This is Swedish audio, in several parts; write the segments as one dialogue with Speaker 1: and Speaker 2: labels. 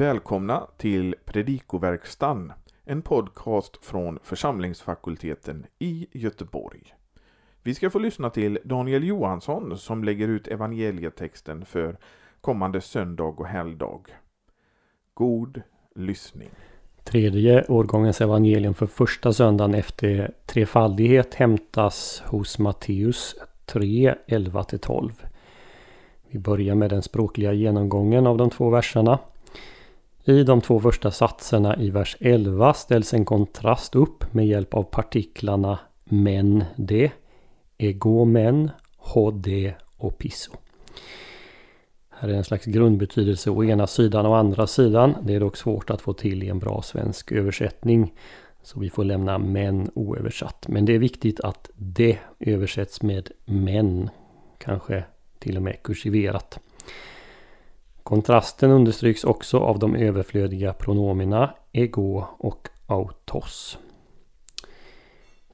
Speaker 1: Välkomna till Predikoverkstan, en podcast från församlingsfakulteten i Göteborg. Vi ska få lyssna till Daniel Johansson som lägger ut evangelietexten för kommande söndag och helgdag. God lyssning.
Speaker 2: Tredje årgångens evangelium för första söndagen efter trefaldighet hämtas hos Matteus 3, 11-12. Vi börjar med den språkliga genomgången av de två verserna. I de två första satserna i vers 11 ställs en kontrast upp med hjälp av partiklarna men de, ego men, hode och piso. Här är en slags grundbetydelse å ena sidan och andra sidan. Det är dock svårt att få till i en bra svensk översättning. Så vi får lämna men oöversatt. Men det är viktigt att det översätts med men. Kanske till och med kursiverat. Kontrasten understryks också av de överflödiga pronomina ego och autos.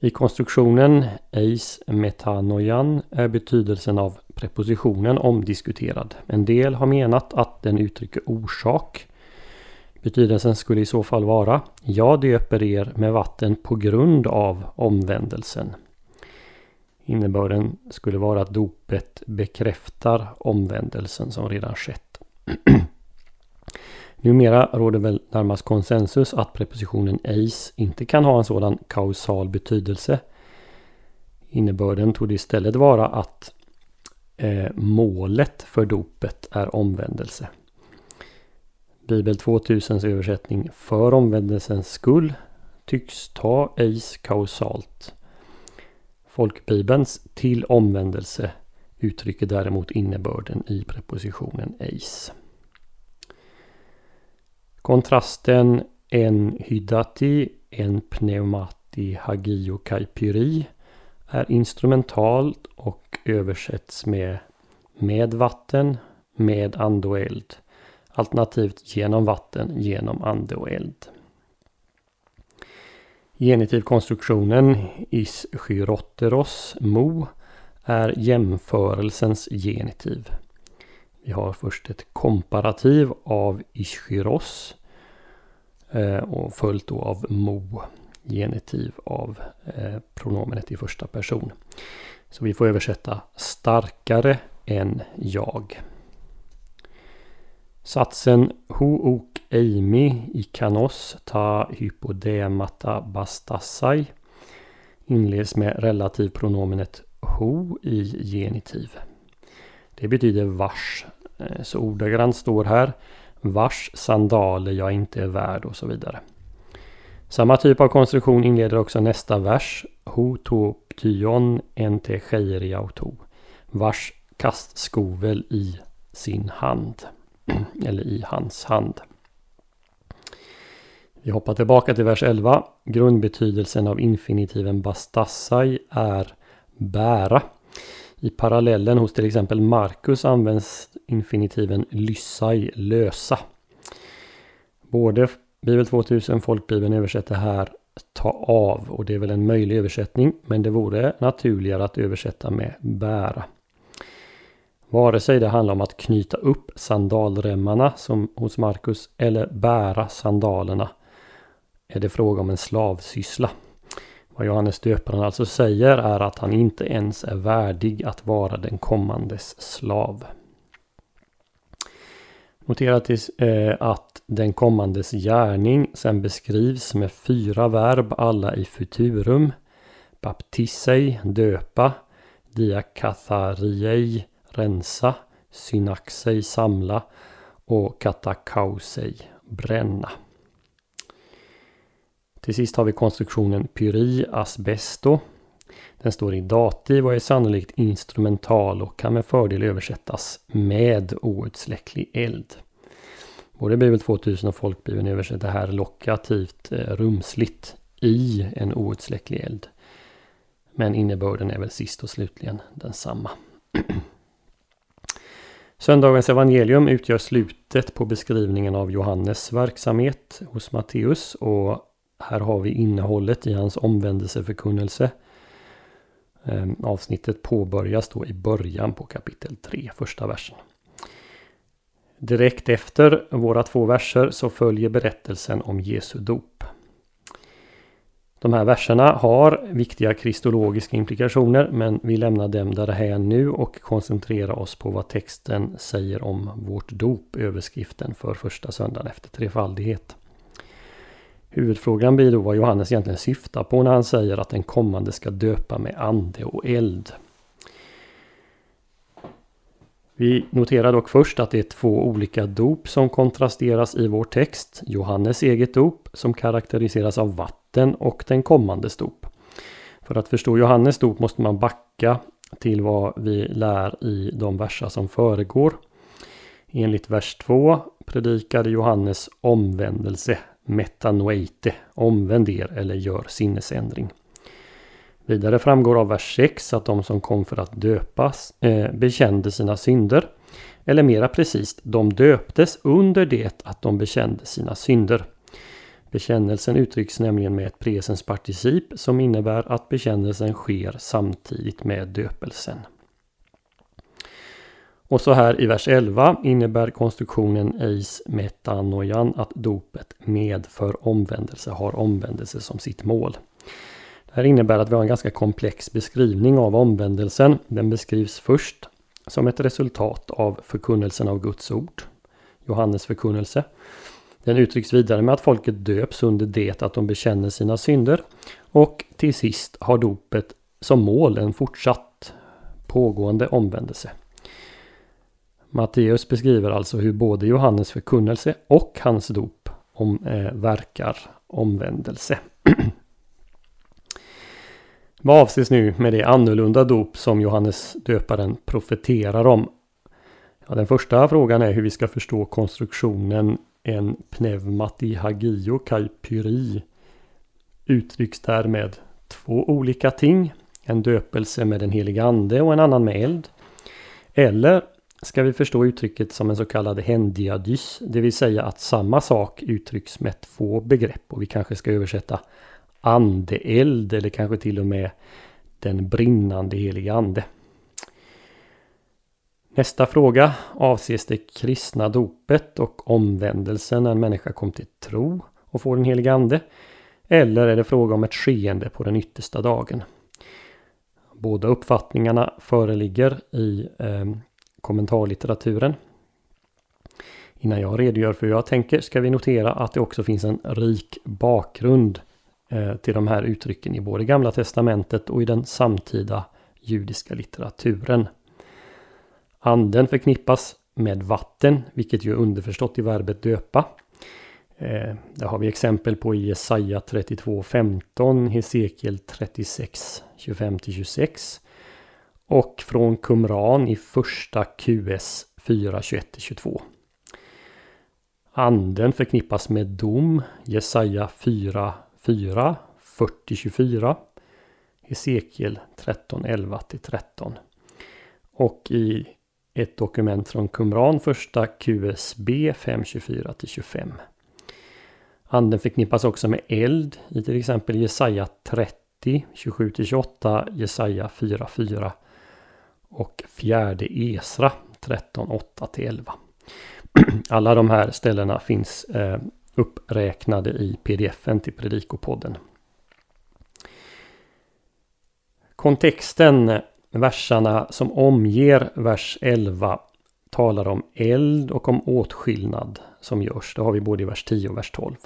Speaker 2: I konstruktionen eis metanoian är betydelsen av prepositionen omdiskuterad. En del har menat att den uttrycker orsak. Betydelsen skulle i så fall vara Jag döper er med vatten på grund av omvändelsen. Innebörden skulle vara att dopet bekräftar omvändelsen som redan skett. Numera råder väl närmast konsensus att prepositionen eis inte kan ha en sådan kausal betydelse. Innebörden tog istället vara att eh, målet för dopet är omvändelse. Bibel 2000s översättning för omvändelsens skull tycks ta eis kausalt. Folkbibelns till omvändelse uttrycker däremot innebörden i prepositionen eis. Kontrasten en hydati, en pneumati hagio kaipyri är instrumentalt och översätts med med vatten, med ande och eld. Alternativt genom vatten, genom ande och eld. Genitivkonstruktionen is skyroteros mo är jämförelsens genitiv. Vi har först ett komparativ av ischyros eh, och följt då av mo, genitiv av eh, pronomenet i första person. Så vi får översätta starkare än jag. Satsen Ho ok eimi ikanos ta hypodemata bastassai inleds med relativpronomenet ho i genitiv. Det betyder vars. Eh, så ordagrant står här vars sandaler jag inte är värd och så vidare. Samma typ av konstruktion inleder också nästa vers. Ho to ptyon ente auto. Vars kastskovel i sin hand. Eller i hans hand. Vi hoppar tillbaka till vers 11. Grundbetydelsen av infinitiven bastassai är bära. I parallellen hos till exempel Marcus används infinitiven lyssai, lösa. Både Bibel 2000 Folkbibeln översätter här ta av och det är väl en möjlig översättning men det vore naturligare att översätta med bära. Vare sig det handlar om att knyta upp sandalremmarna som hos Markus eller bära sandalerna är det fråga om en slavsyssla. Vad Johannes döparen alltså säger är att han inte ens är värdig att vara den kommandes slav. Notera eh, att den kommandes gärning sen beskrivs med fyra verb alla i futurum. Baptisei, döpa. Diakathariei, rensa. Synaxei, samla. Och katakausei, bränna. Till sist har vi konstruktionen pyri asbesto. Den står i dativ och är sannolikt instrumental och kan med fördel översättas med outsläcklig eld. Både Bibel 2000 och Folkbibeln översätter här lokativt eh, rumsligt i en outsläcklig eld. Men innebörden är väl sist och slutligen densamma. Söndagens evangelium utgör slutet på beskrivningen av Johannes verksamhet hos Matteus och här har vi innehållet i hans omvändelseförkunnelse. Ehm, avsnittet påbörjas då i början på kapitel 3, första versen. Direkt efter våra två verser så följer berättelsen om Jesu dop. De här verserna har viktiga kristologiska implikationer men vi lämnar dem där här nu och koncentrerar oss på vad texten säger om vårt dop, överskriften för första söndagen efter trefaldighet. Huvudfrågan blir då vad Johannes egentligen syftar på när han säger att den kommande ska döpa med ande och eld. Vi noterar dock först att det är två olika dop som kontrasteras i vår text. Johannes eget dop som karaktäriseras av vatten och den kommande dop. För att förstå Johannes dop måste man backa till vad vi lär i de verser som föregår. Enligt vers 2 predikade Johannes omvändelse, metanoite, omvänd er eller gör sinnesändring. Vidare framgår av vers 6 att de som kom för att döpas eh, bekände sina synder. Eller mera precis, de döptes under det att de bekände sina synder. Bekännelsen uttrycks nämligen med ett presensparticip som innebär att bekännelsen sker samtidigt med döpelsen. Och så här i vers 11 innebär konstruktionen eis metanoian att dopet medför omvändelse har omvändelse som sitt mål. Det här innebär att vi har en ganska komplex beskrivning av omvändelsen. Den beskrivs först som ett resultat av förkunnelsen av Guds ord. Johannes förkunnelse. Den uttrycks vidare med att folket döps under det att de bekänner sina synder. Och till sist har dopet som mål en fortsatt pågående omvändelse. Matteus beskriver alltså hur både Johannes förkunnelse och hans dop om, eh, verkar omvändelse. Vad avses nu med det annorlunda dop som Johannes döparen profeterar om? Ja, den första frågan är hur vi ska förstå konstruktionen en pneumati hagio kai pyri uttrycks därmed två olika ting. En döpelse med den heliga ande och en annan med eld. Eller ska vi förstå uttrycket som en så kallad händiadys, det vill säga att samma sak uttrycks med två begrepp och vi kanske ska översätta andeeld eller kanske till och med den brinnande heliga ande. Nästa fråga avses det kristna dopet och omvändelsen när en människa kom till tro och får den heliga ande. Eller är det fråga om ett skeende på den yttersta dagen? Båda uppfattningarna föreligger i eh, kommentarlitteraturen. Innan jag redogör för hur jag tänker ska vi notera att det också finns en rik bakgrund eh, till de här uttrycken i både Gamla Testamentet och i den samtida judiska litteraturen. Anden förknippas med vatten, vilket ju är underförstått i verbet döpa. Eh, det har vi exempel på i Jesaja 32.15, Hesekiel 36, 25-26 och från Qumran i första QS 4, 21-22. Anden förknippas med dom, Jesaja 4, 4, 40, 24. Hesekiel 13, 11 13. Och i ett dokument från Qumran, första QSB 5, 24 25. Anden förknippas också med eld i till exempel Jesaja 30, 27 28, Jesaja 4, 4 och fjärde Esra 13.8-11. Alla de här ställena finns eh, uppräknade i pdfen till Predikopodden. Kontexten, versarna som omger vers 11 talar om eld och om åtskillnad som görs. Det har vi både i vers 10 och vers 12.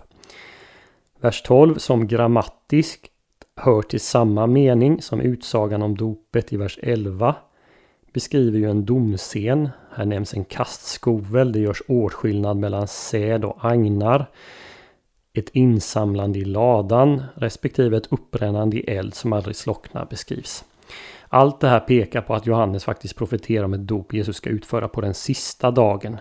Speaker 2: Vers 12 som grammatiskt hör till samma mening som utsagan om dopet i vers 11 beskriver ju en domscen. Här nämns en kastskovel. Det görs åtskillnad mellan säd och agnar. Ett insamlande i ladan respektive ett uppbrännande i eld som aldrig slocknar beskrivs. Allt det här pekar på att Johannes faktiskt profeterar om ett dop Jesus ska utföra på den sista dagen.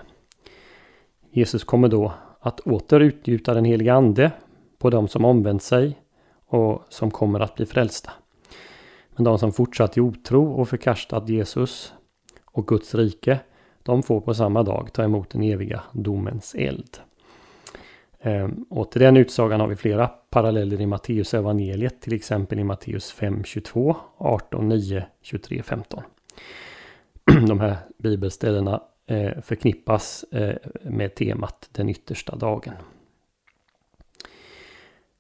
Speaker 2: Jesus kommer då att åter utgjuta den heliga ande på de som omvänt sig och som kommer att bli frälsta. Men de som fortsatt i otro och förkastat Jesus och Guds rike, de får på samma dag ta emot den eviga domens eld. Ehm, och till den utsagan har vi flera paralleller i Matteus evangeliet, till exempel i Matteus 5, 22, 18, 9, 23, 15. De här bibelställena eh, förknippas eh, med temat den yttersta dagen.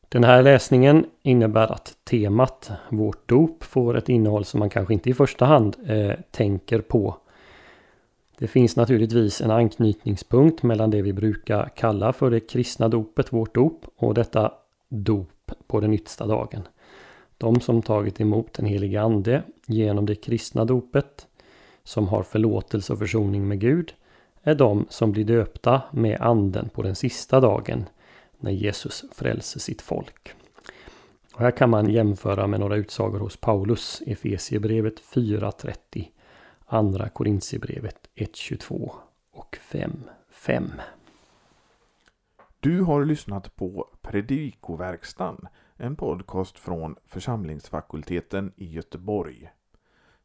Speaker 2: Den här läsningen innebär att temat, vårt dop, får ett innehåll som man kanske inte i första hand eh, tänker på. Det finns naturligtvis en anknytningspunkt mellan det vi brukar kalla för det kristna dopet, vårt dop, och detta dop på den yttersta dagen. De som tagit emot den helige Ande genom det kristna dopet, som har förlåtelse och försoning med Gud, är de som blir döpta med Anden på den sista dagen, när Jesus frälser sitt folk. Och här kan man jämföra med några utsagor hos Paulus, Efesiebrevet 4.30, Andra Korintierbrevet 1.22 och 5.5.
Speaker 1: Du har lyssnat på Predikoverkstan, en podcast från församlingsfakulteten i Göteborg.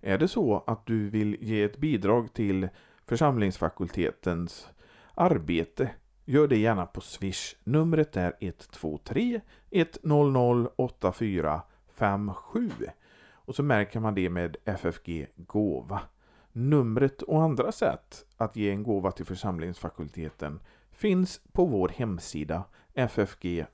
Speaker 1: Är det så att du vill ge ett bidrag till församlingsfakultetens arbete Gör det gärna på Swish. Numret är 123 100 8457. Och så märker man det med FFG Gåva. Numret och andra sätt att ge en gåva till församlingsfakulteten finns på vår hemsida ffg.se.